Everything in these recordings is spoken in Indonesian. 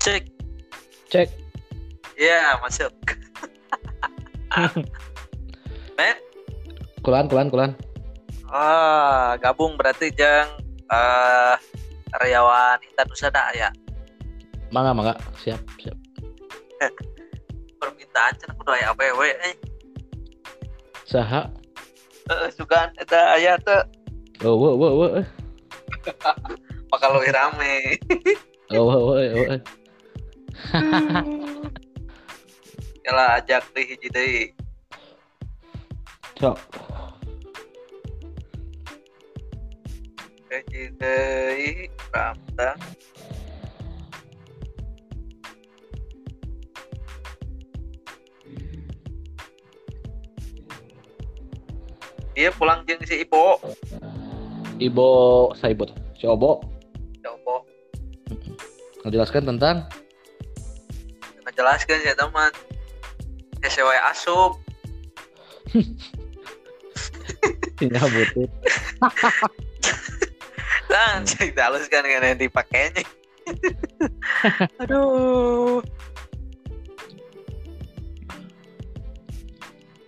Cek. Cek. Iya, masuk. Men, Kulan, kulan, kulan. ah, gabung berarti jeng eh karyawan Intan Usada ya. Mangga, mangga. Siap, siap. Permintaan cenah kudu aya awewe eh. Saha? Eh, sugan eta aya teh Oh, wo, wo, wo. eh. bakal lebih rame. Oh, wo, wo, wo. Yalah ajak deh hiji deui. Sok. Hiji deui Ramda. Iya pulang jeung si Ibo. Ibo Saibot. Si Obo Coba menjelaskan tentang ngejelaskeun ya teman. SW asup. tinggal butuh. Lang, cerita halus kan kan yang dipakainya. Aduh.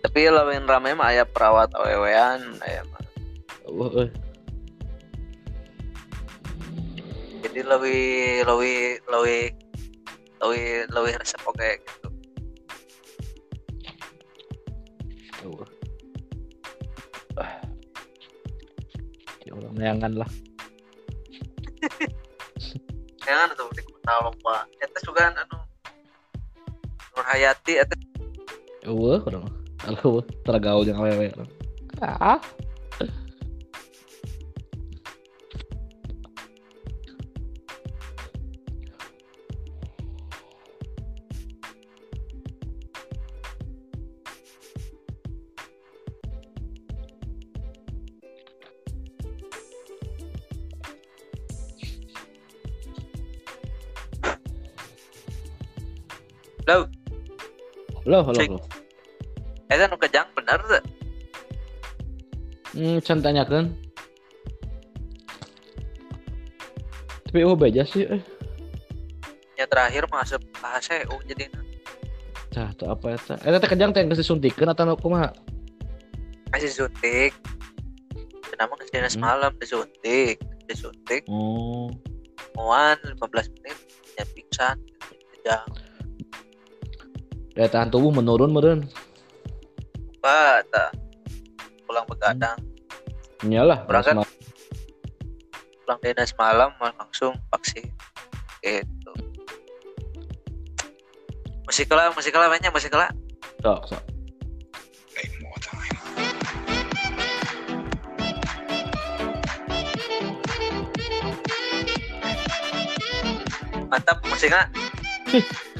Tapi lawan rame mah aya perawat awewean aya mah. Eh. Jadi lebih lebih lebih lebih lebih resep oke gitu. Wo. Ah. Ya Allah, neangan lah. Jangan tuh di kota lomba. Eta juga anu Nur Hayati eta Wo, kurang. Halo, tergaul yang awewe. Ah. Halo, halo, halo. eta nu kejang bener tuh. Hmm, can tanyakan. Tapi oh beja sih eh. Ya terakhir masuk HCU jadi Tah, tuh apa eta? Eta teh kejang teh geus disuntikkeun atau nu kumaha? masih suntik. Kenapa nggak Hmm. semalam disuntik, disuntik. Oh. Muan 15 menit ya pingsan kejang. Daya tahan tubuh menurun meureun. Pak, tak pulang begadang, Iyalah, Berangkat. mas- pulang dinas malam langsung vaksin. Gitu. Musik lah, musik lah banyak musik lah. sok, sok. Mantap musiknya.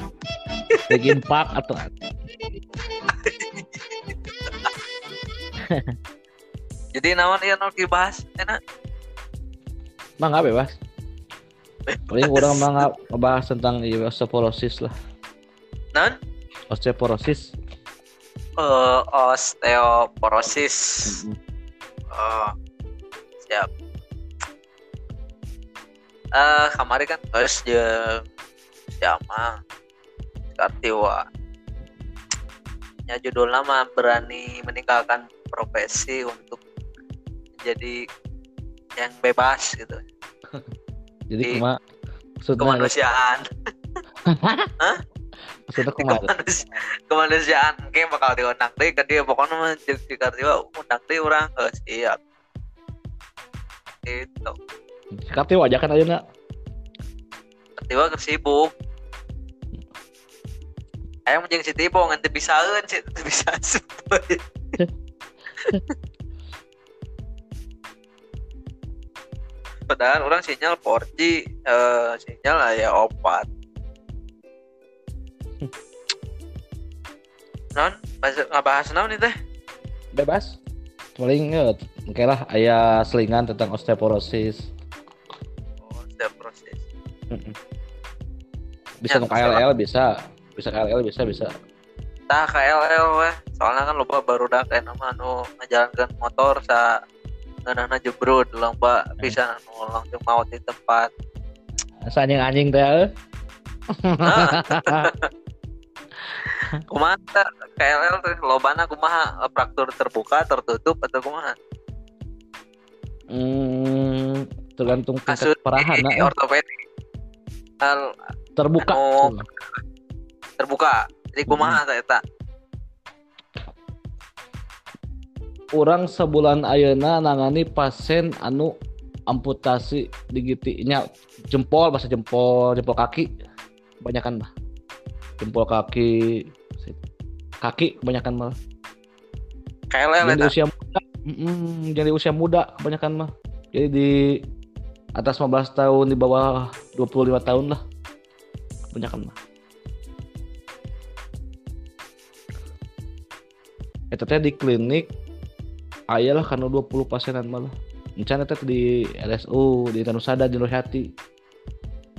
Bikin pak atau Jadi naon ieu nu dibahas enak. mangga bebas. Paling kurang mangga ngebahas tentang iya, osteoporosis lah. Non Osteoporosis. eh osteoporosis. Mm-mm. Oh, siap. Eh, kemarin kan guys jeung Jama Kartiwa. Ya judulnya mah berani meninggalkan profesi untuk menjadi yang bebas gitu. Jadi maksudnya Kemanusiaan, maksudnya kumaha? kemanusi- kemanusiaan kayak bakal diundang deh ke dia pokoknya mah jeung di Kartiwa undang deh orang eh, siap. Itu. Kapti wajah kan ayeuna. tiba ke sibuk ayam jeung si tibo ngan teu bisaeun sih teu bisa padahal orang sinyal 4G eh, sinyal aya opat non bahas- ngabahas naon nih teh Bebas. Paling ya, oke lah aya selingan tentang osteoporosis. oh Mm-mm. Bisa Ya, nu KLL bisa, bisa KLL bisa bisa. tah KLL weh soalnya kan loba baru dah kayak nama anu ngajalankan motor sa ngeunahna jebrud lomba bisa anu langsung maut di tempat Asa anjing-anjing teh. eh. kumaha teh, KLL teh lobana kumaha fraktur terbuka tertutup atau kumaha hmm, tergantung kasus tingkat parahan di nah. ortopedi terbuka anu, terbuka. Jadi kumaha teh eta. Orang sebulan ayeuna nangani pasien anu amputasi digitinya. Jempol bahasa jempol jempol kaki. Kebanyakan mah. Jempol kaki kaki kebanyakan mah. KLL jadi usia muda. Mm-mm, jadi usia muda kebanyakan mah. Jadi di atas 15 tahun di bawah 25 tahun lah. Kebanyakan mah Eta teh di klinik aya lah karena 20 pasienan malah Encan teh di LSU di Tanusada di Nurhati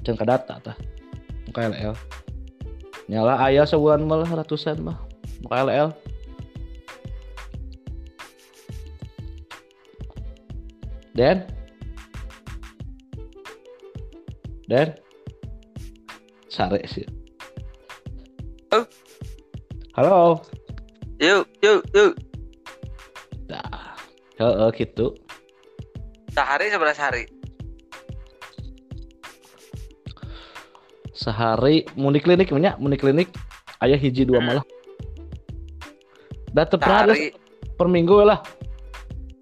Can kadata tah KLL nyala aya sebulan malah ratusan mah KLL Dan Dan Sare sih. Oh. Halo yuk yuk yuk Nah, heeh gitu. sehari sebelas hari Sehari muni klinik nya, muni klinik aya hiji dua Hmm. malah. Da teu pernah ada sehari per minggu lah.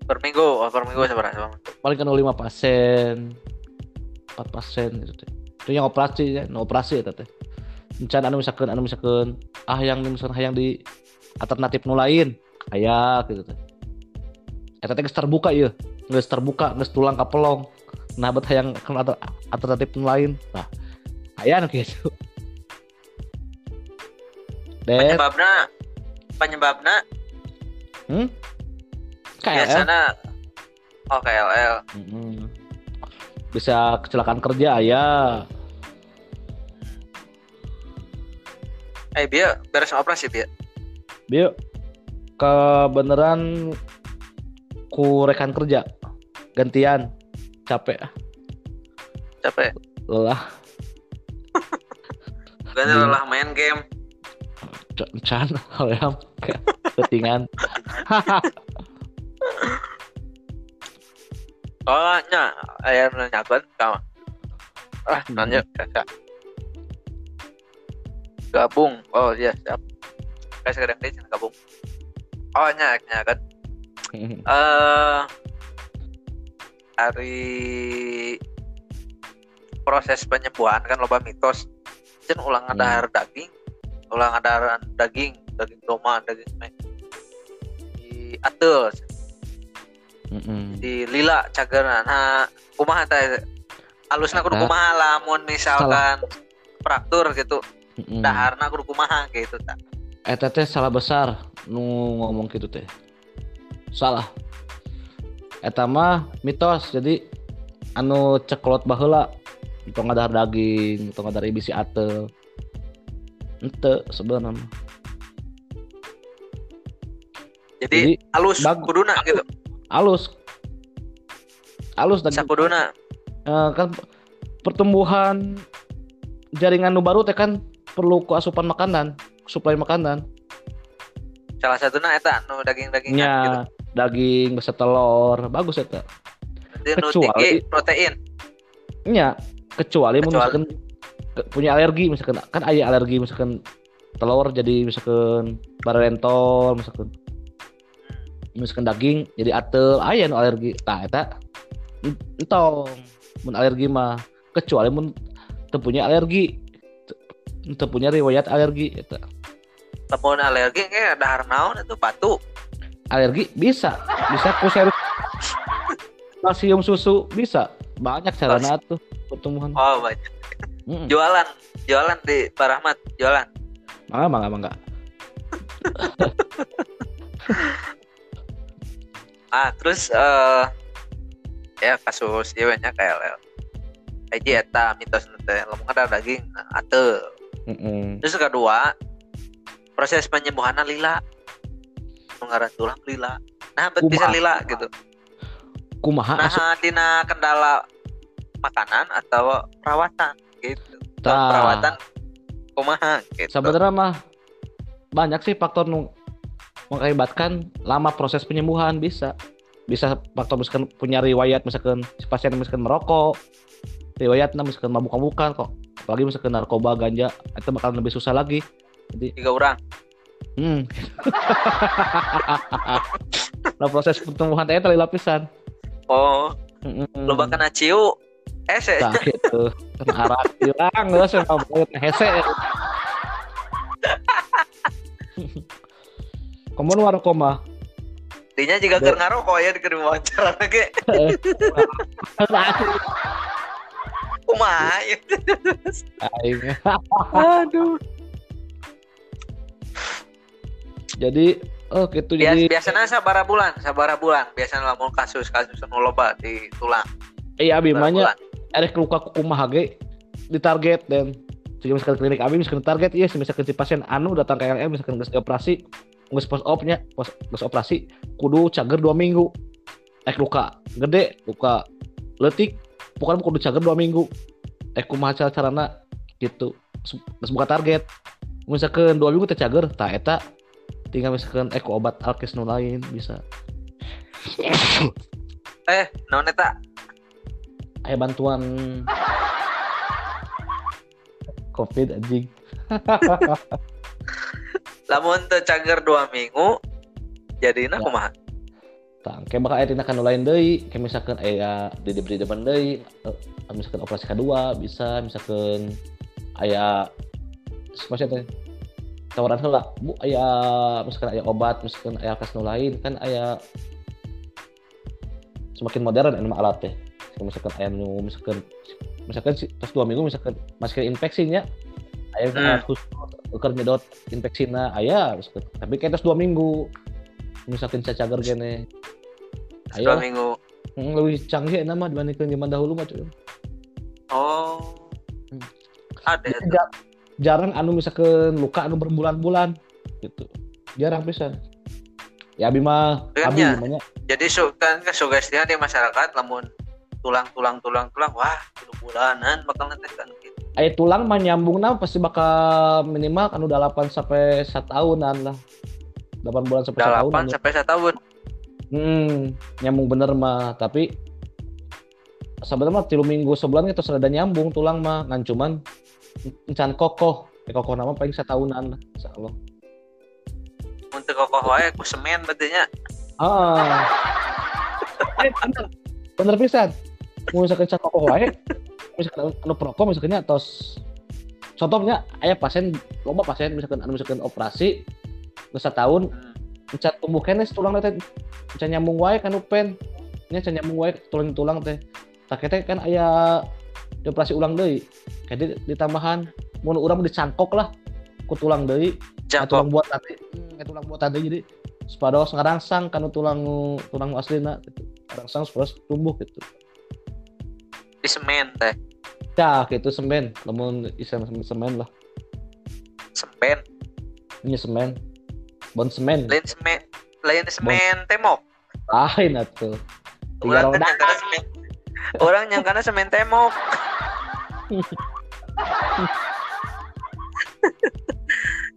per minggu oh, per minggu seberapa Paling kan 5 pasien. 4 pasien gitu teh. Itu yang operasi ya, no operasi eta teh. Encan anu misalkan anu misalkan ah yang misalkan hayang di alternatif nu lain aya gitu teh. Eta teh terbuka ieu. Geus terbuka, geus tulang ka pelong. Nah, bet hayang alter- alternatif nu lain. Nah, aya nu kitu. Dan penyebabnya penyebabnya hmm? KLL. biasanya oh KLL Mm-mm. Bisa kecelakaan kerja ya. eh dia beres operasi dia Bio kebeneran ku rekan kerja. Gantian. Capek. Capek. Lelah. Hmm. lelah main game. Can hoyam ketingan oh nya ayah nanyakan kamu ah Hmm. nanya. Gabung. Oh iya siap kayak sekarang dia jangan gabung. Oh nya nya kan. Eh hari proses penyembuhan kan loba mitos. Cen ulang Hmm. ada daging ulang ada daging daging doma daging me di atel di lila cageran nah kumaha teh? Alusna kudu kumaha lamun misalkan fraktur gitu. Mm-mm. daharna kudu kumaha gitu tak Eta teh salah besar. Nu ngomong gitu teh. Salah. Eta mah mitos jadi anu ceklot baheula. Tong ngadar daging tong ngadar bisi atel ente sebenarnya jadi, Jadi, alus bagus. kuduna gitu? Alus. Alus dan sakuduna Eh, kan pertumbuhan jaringan nu baru teh kan perlu ku asupan makanan suplai makanan. Salah satunya eta nu daging-dagingan gitu. nya daging bisa telur bagus eta. Jadi nu kecuali- protein. Nya kecuali, Kecuali- misalkan ke- punya alergi misalkan kan aya alergi misalkan telur jadi misalkan barentol misalkan misalkan daging jadi atel aya nu alergi. Tah eta en- entong mun alergi mah. Kecuali mun punya alergi Teu punya riwayat alergi eta. Lamun alergi kayak dahar naon itu batu. Alergi bisa. Bisa ku serus kalsium susu bisa. Banyak carana tuh pertumbuhan. Oh banyak. Mm-mm. jualan jualan di Pak Rahmat jualan. Mangga mangga mangga. Ah terus eh ya kasus ieu nya KLL Aji eta mitos nanti lamun ada daging ateu Mm-mm. terus kedua proses penyembuhan lila. Mengarah tulang lila. Nah bet bisa lila gitu. Kumaha nah asup dina kendala makanan atau perawatan gitu. Tah. perawatan kumaha gitu. Sebenarnya mah banyak sih faktor nu mengakibatkan lama proses penyembuhan bisa. Bisa faktor misalkan punya riwayat misalkan si pasien misalkan merokok riwayat misalkan mabuk-mabukan kok apalagi misalkan narkoba ganja itu bakal lebih susah lagi jadi tiga orang hmm nah proses pertumbuhan teh tali lapisan oh Hmm. lo bahkan aciu eh se Nah, gitu. Arah hilang terus saya mau banget hese. Kamu nu warung mah. dinya juga keur ngarokok ya di wawancara ge kumaha aduh. Jadi oh gitu. Bias, jadi biasanya sabara bulan sabara bulan. Biasanya lamun kasus kasus anu loba di tulang. Iya abi bulan. ada luka kumaha ge di target dan jika misalkan klinik abi misalkan target iya misalkan si pasien anu datang ke LM misalkan geus operasi geus post opnya post geus operasi kudu cager dua minggu. Eh luka gede luka letik bukan kudu cager dua minggu. Eh kumaha cara carana? Gitu. Buka target. Misalkan dua minggu teh cager tak eta. Tinggal misalkan eh ku obat alkes nu lain bisa. Eh non eta? Aya bantuan. Covid anjing. Lamun teu cager dua minggu jadinya Ya. kumaha tang kayak bakal tindakan nu lain deui kayak misalkan aya di diberi depan deui eh, misalkan operasi kedua bisa misalkan aya maksudnya teh tawaran heula bu aya misalkan aya obat misalkan aya kas lain kan aya semakin modern mah alat teh. Misalkan aya nu misalkan misalkan si- terus dua minggu misalkan masih infeksinya aya Hmm. alat khusus keur nyedot infeksina aya misalkan. Tapi kayak terus dua minggu misalkan cacager gini ayo. minggu. Lebih canggih enak mah dibandingkan zaman dahulu mah oh. Hmm. ada ja- jarang anu misalkan luka anu berbulan-bulan gitu. Jarang pisan. Ya abi mah abi namanya. jadi su kan sugestinya di masyarakat lamun tulang tulang tulang tulang wah tilu bulanan bakal nanti kan gitu. Aya tulang mah nyambung nah pasti bakal minimal anu 8 sampai 1 tahunan lah 8 bulan sampai 1 tahun delapan sampai satu tahun hmm, nyambung bener mah tapi sebenarnya mah tilu minggu sebulan itu sudah nyambung tulang mah ngan cuman encan kokoh. Eh, kokoh nama paling setahunan lah insyaallah untuk kokoh wae ku semen berarti ah. Eh, bener. Bener pisan. Mau misalkan encan kokoh wae misalkan anu proko misalkannya atau contohnya ayah pasien loba pasien misalkan anu misalkan operasi geus tahun. Hmm. encan tumbuh kenes tulang teh. Encan nyambung wae kan pen nya encan nyambung wae tulang tulang teh. Tak teh kan aya dioperasi ulang deui. Jadi ditambahan. Mun urang dicangkok lah ku tulang deui. Tulang buat tadi hmm, tulang buat tadi jadi sepados ngarangsang kan tulang tulang aslina gitu ngarangsang supaya tumbuh gitu. Di semen teh. Ya gitu semen. Namun isan semen lah. Semen. Ini semen bon semen lain semen lain semen temok lain atuh. Tiga orang roda kan nyangkana semen orang nyangkana semen temok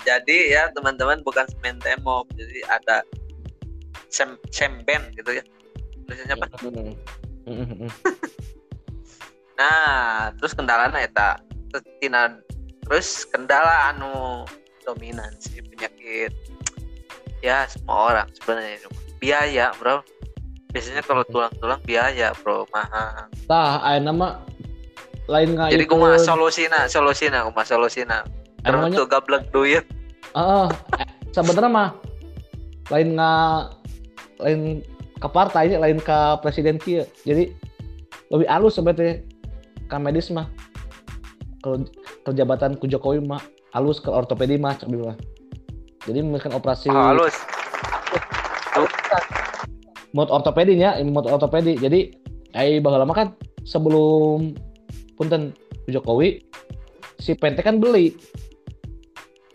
jadi ya teman-teman bukan semen temok jadi ada sem semben gitu ya. Tulisannya apa? Hmm. Hmm, hmm, hmm. nah terus kendalanya eta tina terus kendala anu dominan sih penyakit ya semua orang sebenarnya biaya bro. Biasanya kalau tulang-tulang biaya bro. Mahal. Tah aya nama lain nggak jadi kumaha solusina solusina kumaha solusina namanya terus gablek duit. Ah eh, sebenarnya mah lain nggak lain ke partainya lain ke presiden kia. Jadi lebih halus sebenarnya ke medis mah. Kalau kerjabatan ku Jokowi mah. Halus ke ortopedi mah cak mah jadi misalkan operasi oh, halus mod ortopedinya ini mod ortopedi jadi ai bahwa lama kan sebelum punten Jokowi si Pente kan beli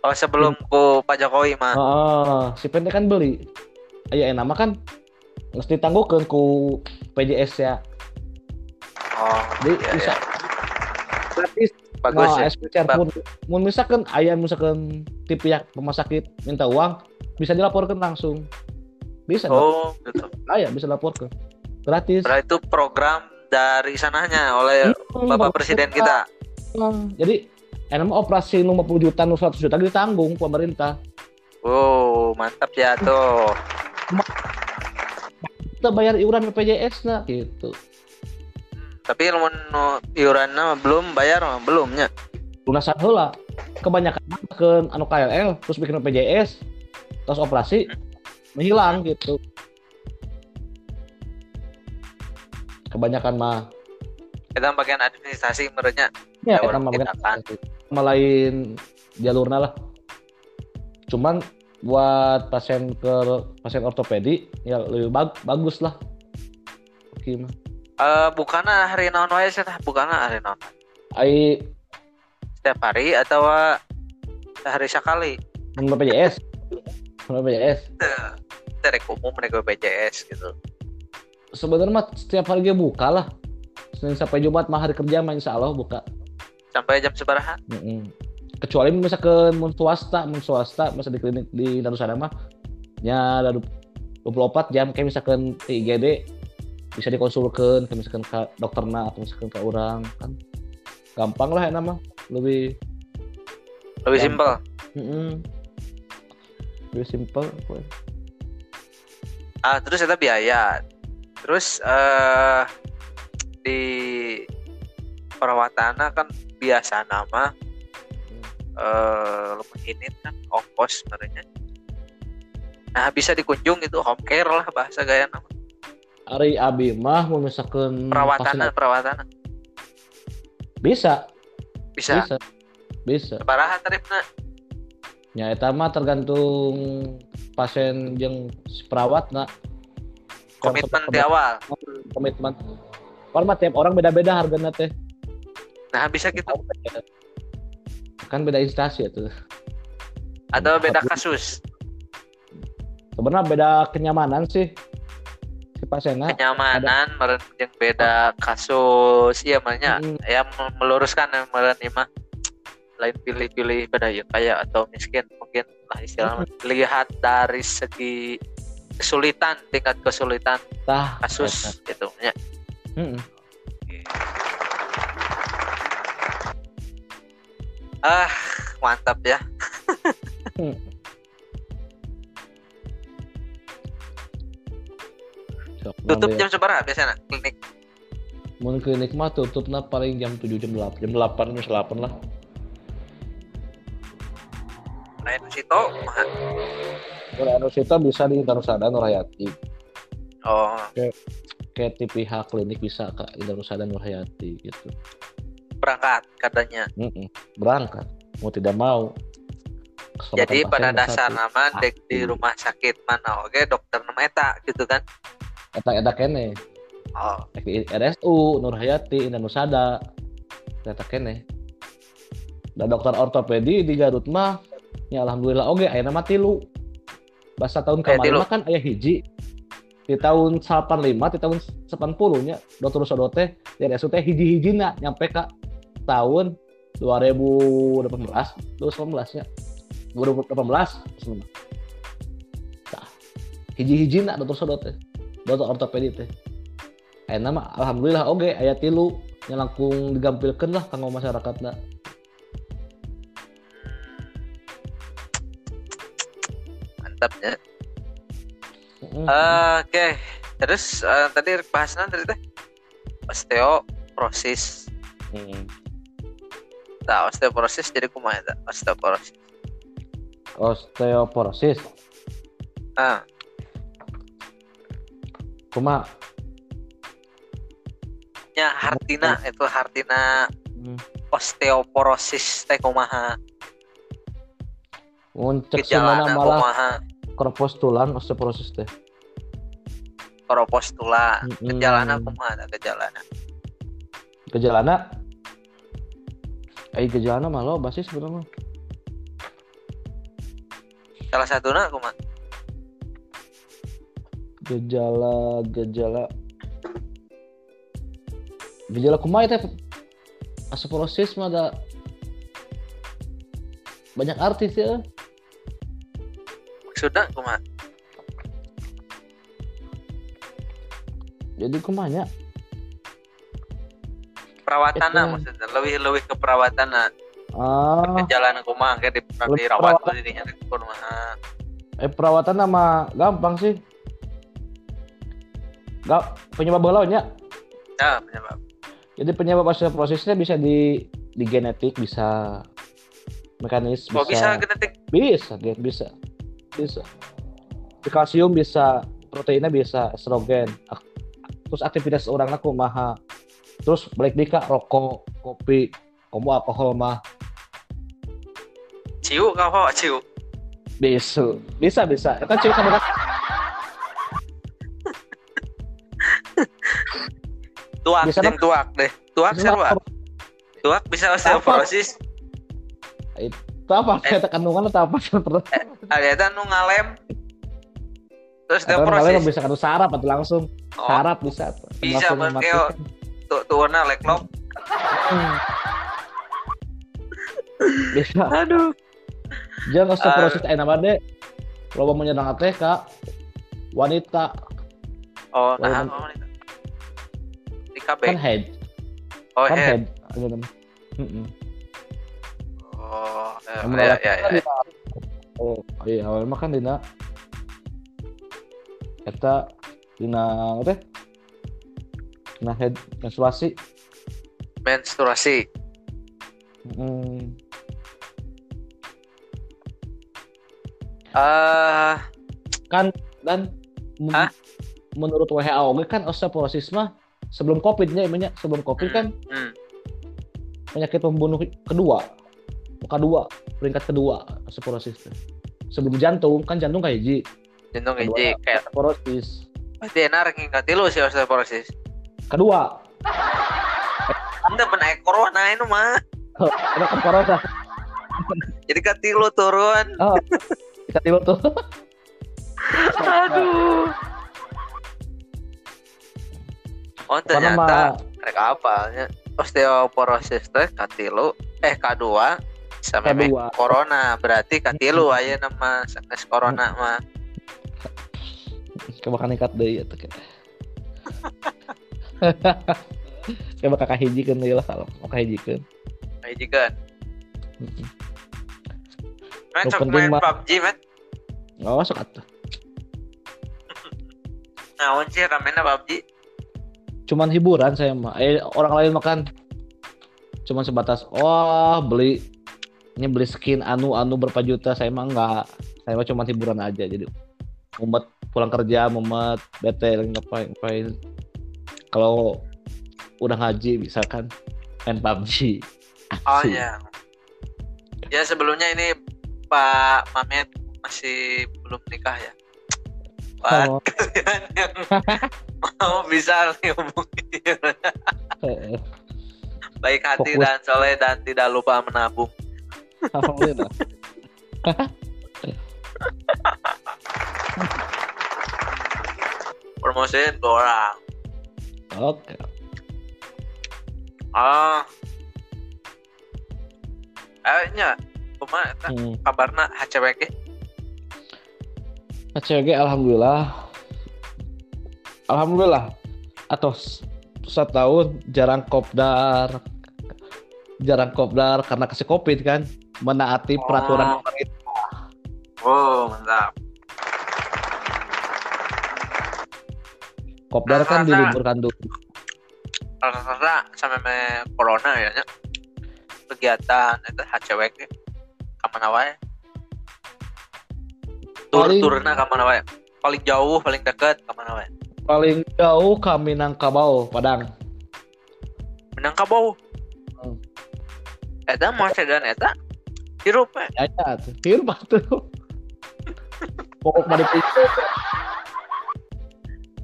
oh sebelum ku Pak Jokowi mah Ah, si Pente kan beli. Aya nama kan nggak ditangguhkeun ku PJS ya. oh Jadi iya, bisa iya. gratis bagus nah, ya SPCR pun. Mun misalkan ayah misalkan di pihak rumah sakit minta uang bisa dilaporkan langsung. Bisa oh. oh gitu. Ayah bisa laporkan. Gratis. Berarti itu program dari sananya oleh Hmm, Bapak Bapak Presiden kita. Hmm, jadi enak mah operasi nu 50 juta nu 100 juta ditanggung pemerintah. Wow mantap ya tuh. Kita bayar iuran BPJS nah gitu tapi lamun nu iuranna mah belum bayar mah belumnya lunasan heula kebanyakan ke anu KLL terus bikin BPJS terus operasi menghilang gitu. Kebanyakan mah. Kita bagian administrasi menurutnya ya, kita bukan kan. sama lain jalurnya lah. Cuman buat pasien ke pasien ortopedi ya lebih bag- bagus lah. Oke mah eh bukannya hari naon wae sih bukannya hari naon ai setiap hari atau sehari sekali? Mun BPJS mun BPJS dari umum mereka BPJS gitu. Sebenarnya mah setiap hari dia buka lah. Senin sampai Jumat mah hari kerja mah insya Allah buka. Sampai jam seberaha Mm-mm. kecuali misalkan mun swasta mun swasta masa di klinik di Darussalam mah nya ada 24 jam kayak misalkan di IGD bisa dikonsulkan kayak misalkan ke dokterna atau misalkan ke orang kan. Gampang lah enak mah lebih lebih simpel? Mm lebih pokoknya. ah terus kita biaya. Terus eh di perawatannya kan biasa nama eh lumah ini kan ongkos sebenarnya. Nah bisa dikunjung itu home care lah bahasa gaya nama Ari Abi mah mau misalkan perawatannya pasien- perawatannya bisa. Bisa. Bisa. Bisa. Sabaraha tarifnya Ya, eta mah tergantung pasien yang perawat nak. Komitmen di awal. Komitmen. Mah tiap orang beda-beda harganya teh. nah bisa gitu. Kan beda instansi itu. atau beda kasus. Sebenarnya beda kenyamanan sih si pasiennya. kenyamanan meren yang beda kasus. Iya makanya Mm, ya me- meluruskan yang meren mah. Lain pilih-pilih pada ya kaya atau miskin mungkin lah istilahnya. Lihat dari segi kesulitan tingkat kesulitan tah kasus gitu ya. Mm-mm. ah mantap ya Sok, tutup jam seberapa biasanya klinik Mun klinik mah tutupnya paling jam 7 jam 8 jam 8 jam 8 lah. lain situ mah. Kalau anu sita bisa di Intanusada Nurhayati. oh Kayak di pihak klinik bisa ke Intanusada Nurhayati gitu. berangkat katanya Mm-mm. Berangkat mau tidak mau. Jadi pada dasar nama dek di Pasti. rumah sakit mana oke dokter nama eta gitu kan eta eta kene oh di RSU Nurhayati Indanusada eta kene. Da dokter ortopedi di Garut mah ya alhamdulillah oke aya nama tilu. Bahasa tahun kemarin mah kan aya hiji. Di tahun 85 di tahun 80 nya dokter Sodo teh di RSU teh hiji-hijina nyampe ka tahun 2018 2018 nya 2018 maksudna. Tah, hiji-hijina dokter Sodo teh dokter ortopedi teh Ayeuna mah alhamdulillah oke aya tilu yang langkung digampilkan lah kanggo masyarakat da. mantap ya Mm. Oke, terus eh, tadi bahasnya tadi teh osteoporosis. Mm. Nah, osteoporosis jadi kumaha eta? Osteoporosis. Osteoporosis. Ah, Kuma nya hartina itu hartina mm. osteoporosis teh kumaha? Gejalana malah kumaha? korpus tulang osteoporosis teh. Koropos tulang. Mm-mm. Gejalana kumaha tah gejalana? Gejalana Eh gejalana mah lo basis sebenarnya. Salah satunya kumaha? Gejala gejala. Gejala kumaha teh osteoporosis mah ada banyak artis ya maksudnya kumaha? Jadi kumanya perawatan Itu. maksudnya lebih lebih ke perawatan ah. Ke jalan kumaha kayak di dirawat perawatan. dirinya di kumaha. Eh perawatan nama gampang sih Gak penyebab belaunya ya penyebab. Jadi penyebab osteoporosisnya bisa di di genetik bisa mekanis kok bisa genetik? Bisa Gen, bisa. Bisa. Di kalsium bisa proteinnya bisa estrogen. Terus aktivitas orang aku maha. Terus balik di kak rokok kopi kamu alkohol mah. Ciu kau ciu. Bisa bisa bisa. Kan cuy kamu kan tuak Bisa yang tuak deh. Tuak siapa? tuak bisa osteoporosis itu apa? Kita kandungan atau apa? Terus ada itu nu ngalem? Terus osteoporosis bisa kandung sarap atau langsung? Oh. Sarap bisa. Bisa, Langsung Bang, Keo. matikan. tuh tuh na leklok Hmm. bisa. Aduh. Jangan osteoporosis enak banget loba menyerang teh kak wanita. Oh nah wanita di KB kan head. Oh kan head. head gitu. Mm-mm. oh eh, ya ya ya. Dina- oh iya awalnya mah kan dina. Eta dina teh dina head menstruasi. Menstruasi. Mm. eh kan dan men- Hah? menurut WHO kan osteoporosis mah sebelum covid nya emangnya sebelum covid kan hmm. penyakit pembunuh kedua. Kedua peringkat kedua osteoporosis teh. sebelum jantung kan jantung kayak hiji jantung Kedua. hiji kayak osteoporosis berarti enak ranking katilu sih osteoporosis kedua. Anda benar corona itu mah. Ada kan corona. Jadi katilu turun. Oh tiba tuh aduh oh ternyata mah rek apalnya osteoporosis teh katilu eh K2 sama meh K2. corona. Berarti katilu aya nama sanes corona mah kebakan ikat deh ya tuh kayak bakal kahijikeun deui lah kalau mau kahijikeun kayak juga main sok main PUBG met nggak masuk atuh. Naon sih ramena PUBG cuman hiburan saya mah. Eh orang lain makan. Cuman sebatas wah beli ini beli skin anu anu berapa juta. Saya mah enggak. Saya mah cuman hiburan aja. Jadi mumet pulang kerja mumet bete ngapain ngapain. Kalau udah ngaji misalkan main PUBG oh Asik. ya ya sebelumnya ini Pak Mamet masih belum nikah ya Buat Oh, kalian yang mau bisa hubungi eh, baik hati Fokus. dan soleh dan tidak lupa menabung. Alhamdulillah. Promosiin ke orang. Oke. Ah. Kayaknya kumaha eta hmm. kabarna HCWG HCG alhamdulillah. Alhamdulillah. Atau satu tahun jarang kopdar. Jarang kopdar karena kasih covid kan? Menaati Oh. peraturan pemerintah. Oh mantap. Kopdar kan Nah, diliburkan dulu. Karena sama me corona ya kegiatan itu HCWG kamana wae tur Paling- turna kamana wae paling jauh paling dekat kamana wae paling jauh kami Minangkabau Padang. Minangkabau? Hmm. eta mau segan eta? Hirup ya ya firman tuh. Pokok pada itu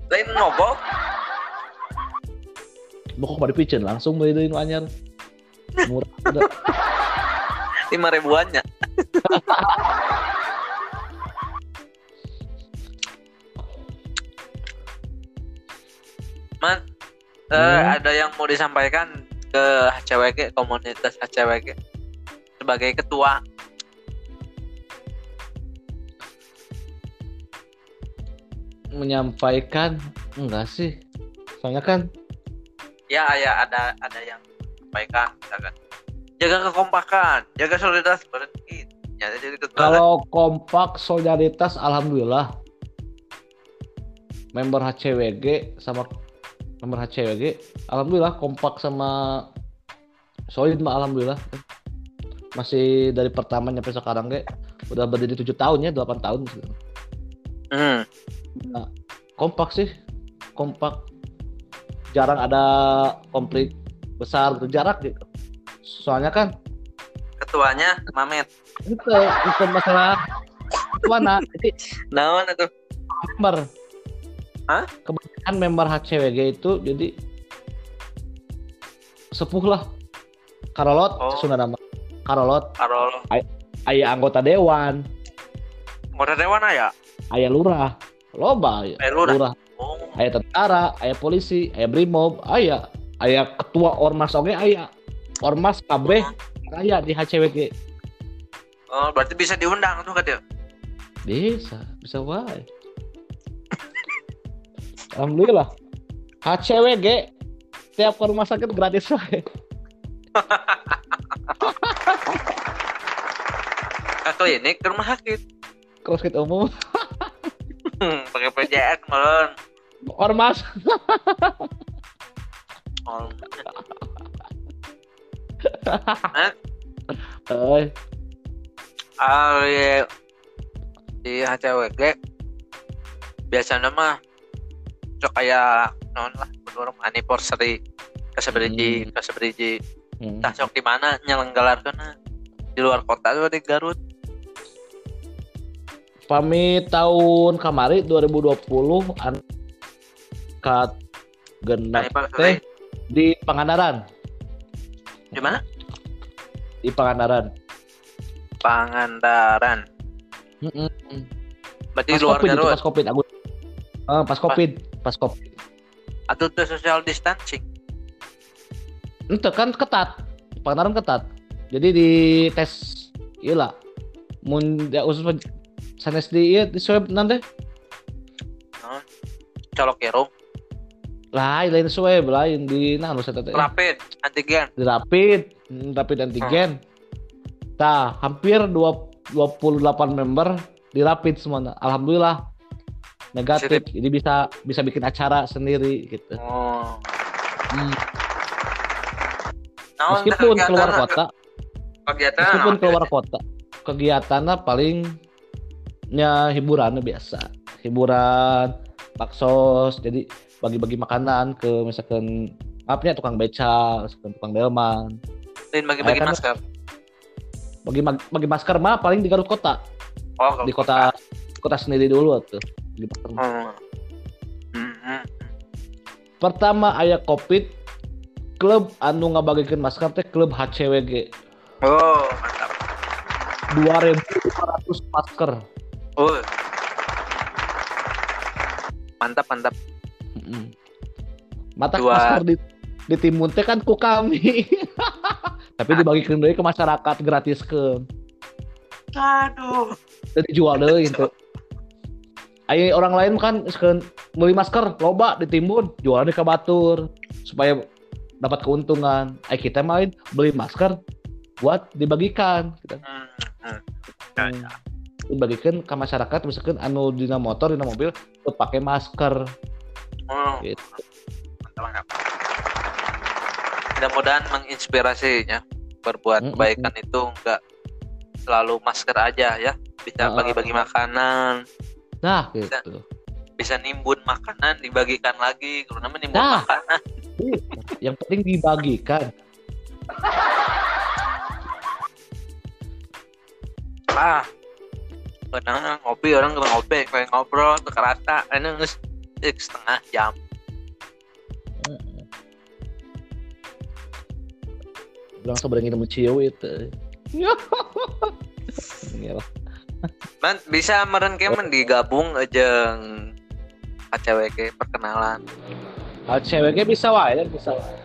lain ngobok pokok pada picen langsung beli nu anyar. Murah lima ribuannya Mas, eh, hmm. uh, ada yang mau disampaikan ke HCWG komunitas HCWG sebagai ketua. Menyampaikan enggak sih? Soalnya kan ya ya ada ada yang menyampaikan misalkan jaga kekompakan, jaga solidaritas berarti. Jadi ketua. Kan? Kalau kompak solidaritas alhamdulillah member HCWG sama member HCWG alhamdulillah kompak sama solid mah alhamdulillah. Masih dari pertama sampai sekarang ge udah berdiri tujuh tahun ya delapan tahun gitu. Hmm. Nah, kompak sih. Kompak. Jarang ada konflik besar gitu. Jarak gitu soalnya kan ketuanya Mamet. Itu itu masalah. Itu mana jadi naon itu? Member Hah? Kebanyakan member HCWG itu jadi sepuh lah. Karolot Oh. Sunda nama Karolot. Karol ayah anggota dewan. Anggota Dewan ya ayah lurah. Loba aya. Eh, lurah. lurah. Oh. Ayah tentara ayah polisi ayah brimob ayah ayah ketua ormas oke ayah. Ormas KB ayah di HCWG oh berarti bisa diundang tuh katanya bisa bisa wae alhamdulillah. HCWG tiap ke rumah sakit gratis wae ke klinik ke rumah sakit. Kalau sakit umum. Hmm, pakai PJS meren ormas. Oh. Eh, ah, iya. di HCWG biasanya mah cok kayak non lah menurut anniversary kasabriji Hmm. kasabriji hmm. tah sok di mana nyelenggalarkeun di luar kota tuh di Garut. Pamit tahun kemarin 2020 angkat genap anniversary teh di Pangandaran. Di mana? Di Pangandaran. Pangandaran. Mm-mm. berarti pas luar covid Garut. pas covid aku Eh, pas covid pas covid atau tuh social distancing? Itu kan ketat. Pangandaran ketat. Jadi di tes iya lah. Mun ya usus sanes di iya di swab nanti colok kerung lain lain swab lain di nah saya teh rapid antigen. Di rapid hmm, rapid antigen. Nah hampir dua- 28 member di rapid semua. Alhamdulillah negatif jadi bisa bisa bikin acara sendiri gitu. Oh. Hmm. Naon meskipun keluar kota. kegiatan meskipun naon keluar kota. Kegiatannya paling ya hiburannya biasa. Hiburan baksos jadi bagi-bagi makanan ke misalkan maafnya tukang beca misalkan tukang delman. Lain bagi-bagi kan- masker? bagi bagi masker mah paling di Garut kota. Oh di kota. kota sendiri dulu tuh mah. Hmm. Hmm, pertama ayah covid klub anu ngabagikan masker teh klub HCWG oh mantap. 2500 masker. Oh. Mantap mantap. Mm-mm. mata Dua- masker di di timun teh kan ku kami. Tapi dibagikan deui ke masyarakat gratis ke. Aduh. Dan dijual deui itu Ayo orang lain kan beli masker loba ditimbun jualnya ke batur supaya dapat keuntungan. Ayo kita main beli masker buat dibagikan kita hmm, hmm. Ya, ya. dibagikan ke masyarakat misalkan anu dina motor dina mobil tuh pakai masker Oh, gitu. mantap mantap mudah-mudahan menginspirasi ya berbuat Mm, mm, kebaikan itu enggak selalu masker aja ya bisa bagi-bagi makanan Nah gitu. bisa nimbun makanan dibagikan lagi karena menimbun Nah. makanan Yang penting dibagikan. ah benar ngopi orang kena ngopi kayak ngobrol tuh kerasa ini nges eh, setengah jam Bilang sebenarnya nemu ciu itu. Iya lah. Man bisa meren kemen digabung aja ACWG perkenalan ceweknya bisa wae bisa wae.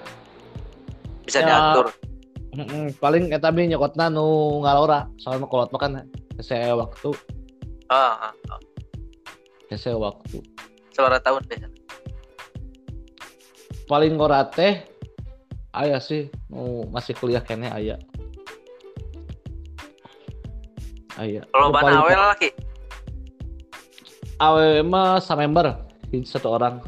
bisa Ya. diatur Mm-mm, paling eta mah nyokotna nu ngalora soalnya kolot mah kan hese waktu ah, ah, ah. hese waktu suara tahun biasa paling ngora teh ayah sih mau masih kuliah kene ayah ayah kalau Nu bana paling- awel laki awe mah samember satu orang.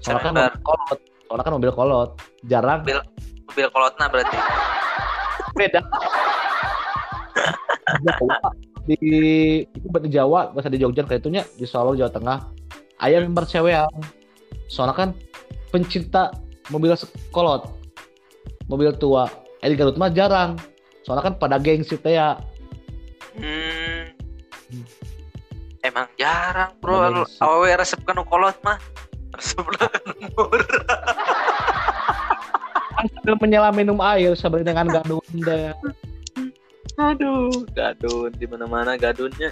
Soalnya kan mobil kolot. Soalnya kan mobil kolot. Jarang. Mobil- mobil kolotna berarti. Beda. Jawa. Di itu di Jawa bahasa di Jogja kayak itunya di Solo Jawa Tengah. Ayah member cewek yang soalnya kan pencinta mobil kolot. Mobil tua. Eh di Garut mah jarang. Soalnya kan pada gengsi teh ya emang jarang bro. Awewe resep kan kolot mah. Resep murah kan sambil menyelam minum air sambil dengan gadun deh. Aduh gadun. Di mana mana gadunnya.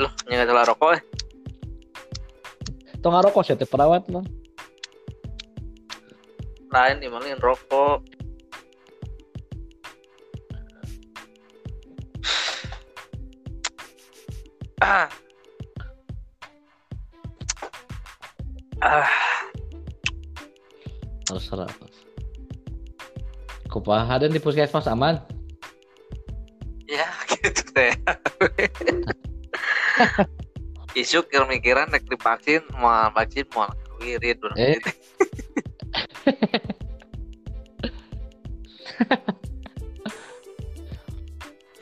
Loh salah rokok eh. Tong ngarokok sih perawat mah. Lain dimalin rokok ah. Ah. Harus serap kupaha dan di puskesmas aman? Ya gitu teh isu mikiran nek divaksin mau vaksin mau wirid Eh.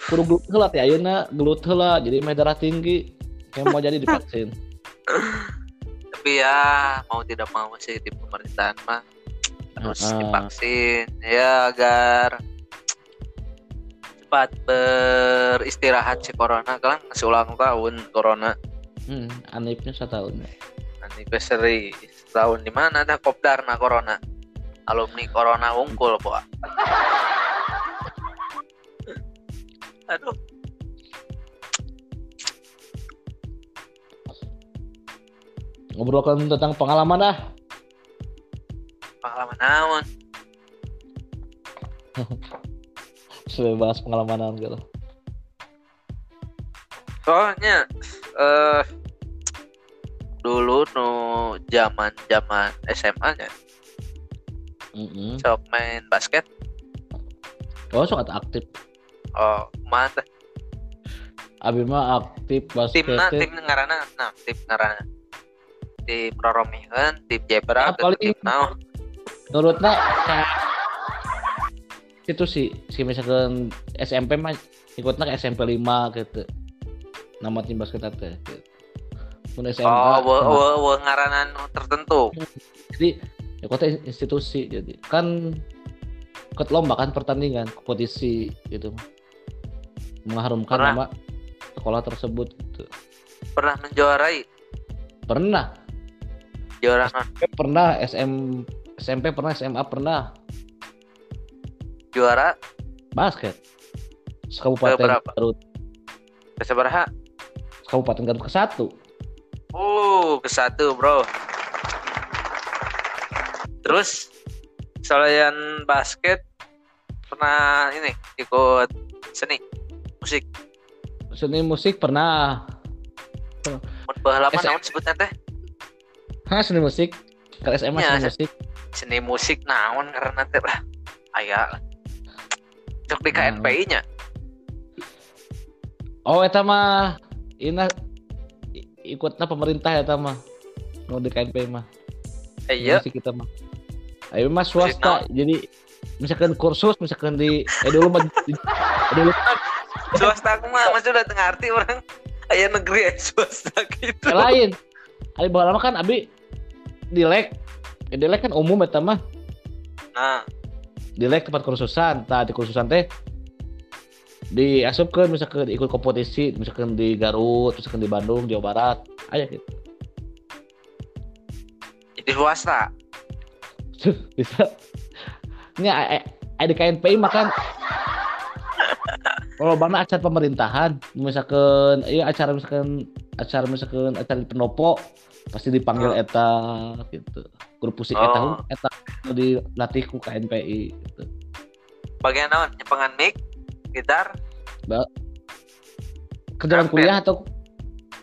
kudu gelut heula teh ayeuna gelut heula jadi mah darah tinggi. Yang mau jadi divaksin. Tapi ya mau tidak mau sih di pemerintahan mah harus divaksin. Ya agar cepat beristirahat si corona. Kan masih ulang tahun corona. Hmm, anipnya setahun anniversary tahun di mana dah kopdarna corona. Alumni corona unggul boa aduh. Ngobrolkan tentang pengalaman dah pengalaman naon? Sudah bahas pengalaman gitu. Soalnya eh dulu nu zaman zaman SMA nya mm sok main basket. Oh sangat aktif oh mana abi mah aktif basket timna tim ngarana nah tim ngarana. Tim Roromihan tim Ya, Jebra atau paling- tim naon? menurutnya kayak itu sih si misalkan SMP mah ikutnya ke SMP 5 gitu. Nama tim basket teh gitu. Mun SMA oh we, we, we ngaranan tertentu. Jadi ikutnya institusi jadi. Kan ikut lomba kan pertandingan kompetisi gitu mengharumkan Pernah. nama sekolah tersebut gitu. pernah menjuarai? Pernah. Juara pernah SM SMP pernah SMA pernah. Juara? Basket. Kabupaten? Garut. Keseberapa Kabupaten Garut ke satu. Uh ke satu bro. Terus selain basket pernah ini ikut seni musik. Seni musik pernah. Mun baheula mah SM. naon sebutnya teh? Hah, seni musik? Ke SMA Ya, seni se- musik. seni musik naon karena teh lah. Aya. Cok di. KNPI nya. Oh eta mah ina ikutnya pemerintah ya mah. Mau di KNP mah. Iya. musik kita mah. Ayo mah swasta jadi misalkan kursus misalkan di eh dulu mah eh, dulu kan swasta aku mah masih udah tengah arti orang. Aya negeri ya swasta gitu. Yang lain. Ayo bawa lama kan abi dilek eh, dilek kan umum eta mah. Nah. Dilek tempat kursusan tah di kursusan teh diasupkan misalkan ikut kompetisi misalkan di Garut misalkan di Bandung Jawa Barat. Ayo gitu. Jadi swasta? Bisa. Ini ada KNPI makan kalau mana acara pemerintahan misalkan iya acara misalkan acara misalkan acara di pendopo pasti dipanggil Oh. eta gitu grup musik Oh. eta eta dilatih ku KNPI gitu bagian naon nyepengan mic gitar kerjaan Karpet. kuliah atau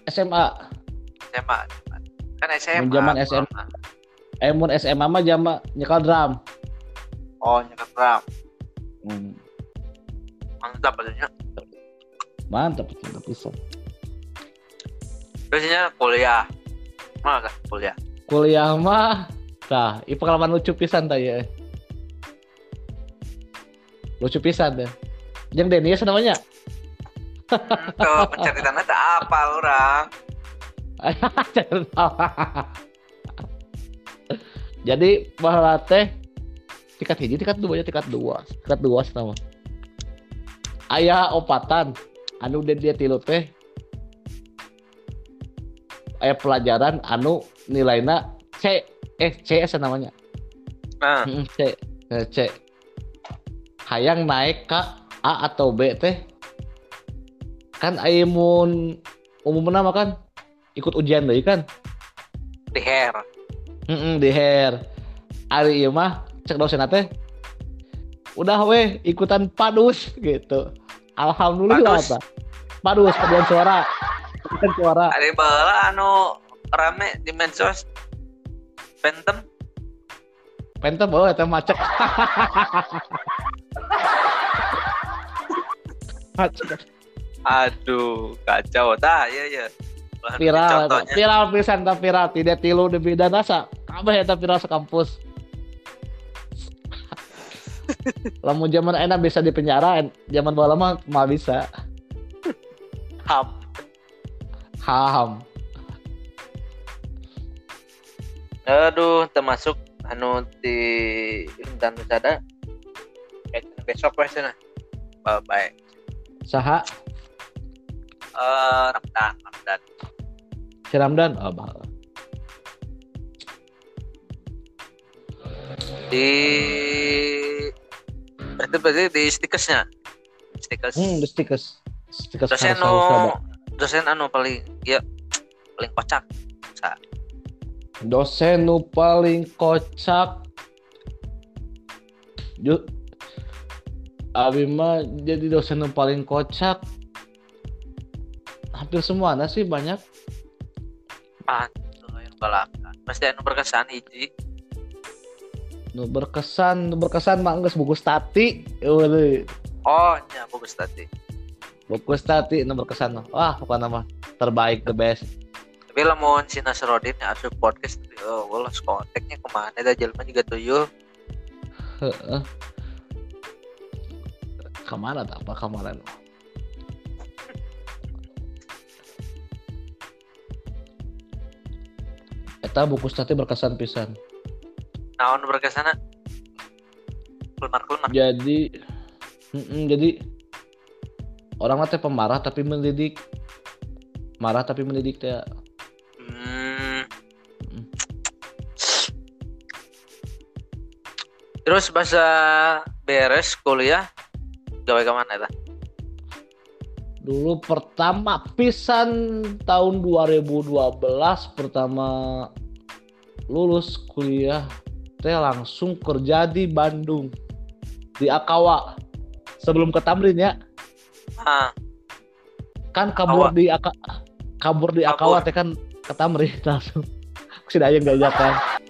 SMA SMA kan SMA Zaman SMA. eh mun SMA mah jama nyekal drum oh nyekat drum hmm. Mantap aja mantap mantap bisa biasanya kuliah mana kan kuliah kuliah mah Nah, ini pengalaman lucu pisan tanya. Lucu pisan deh. Yang Denius namanya. Hmm, tuh pencari tanah tak apa orang Jadi bahwa teh tingkat hiji, tingkat dua, ya tingkat dua, tingkat dua sama. Ayah opatan, anu dia dia tilu teh. Ayah pelajaran, anu nilainya C, eh CS namanya. nah Mm, C, Eh, C. Hayang naik ke A atau B teh. Kan aya mun umum nama kan ikut ujian deui kan. di hair Heeh, di hair. Ari ieu mah cek dosen teh. Udah weh ikutan padus gitu. Alhamdulillah Padus? ta. Padus paduan suara. Paduan suara. ada bala anu rame di medsos Phantom Pentem oh eta macet. aduh kacau tah ya ya viral contohnya viral pisan tak viral tidak tilu di bidang nasa kabeh eta viral sekampus lamun zaman enak bisa di penjara en- zaman bala mah mah bisa. Ham. Ham. Aduh termasuk anu di Intan Nusada kayak besok wes sana. Bye bye. Saha? Eh Ramdan Ramdan si Ramdan oh, bah. di itu berarti di stikesnya stikes hmm di stickers. Stickers dosen anu dosen anu paling ya paling kocak Sa. dosen nu paling kocak. Ju Abi mah jadi dosen nu paling kocak. Hampir semua ada sih banyak. Ah yang balaka pasti anu berkesan hiji nu berkesan nu berkesan mah geus buku stati eueuh oh nya bagus tadi buku stati nu berkesan mah. wah pokoknya mah terbaik the best. Tapi lamun si Nasrodin ya asup podcast oh bolos kontaknya ke mana dah jelma juga tuyul. Ke mana tak apa kemarin? Eta buku stati berkesan pisan. Naon berkesan kelemar kelemar Jadi, Mm-mm, jadi orang teh pemarah tapi mendidik, marah tapi mendidik teh. hmm. terus bahasa beres kuliah gawe ke mana eta Dulu pertama pisan tahun 2012 pertama lulus kuliah teh langsung kerja di Bandung. Di Akawa. Sebelum ke Tamrin ya. Ah. Kan kabur Akawa. di Aka kabur di. Akawa teh kan ke Tamrin langsung. Si Dayang gak kan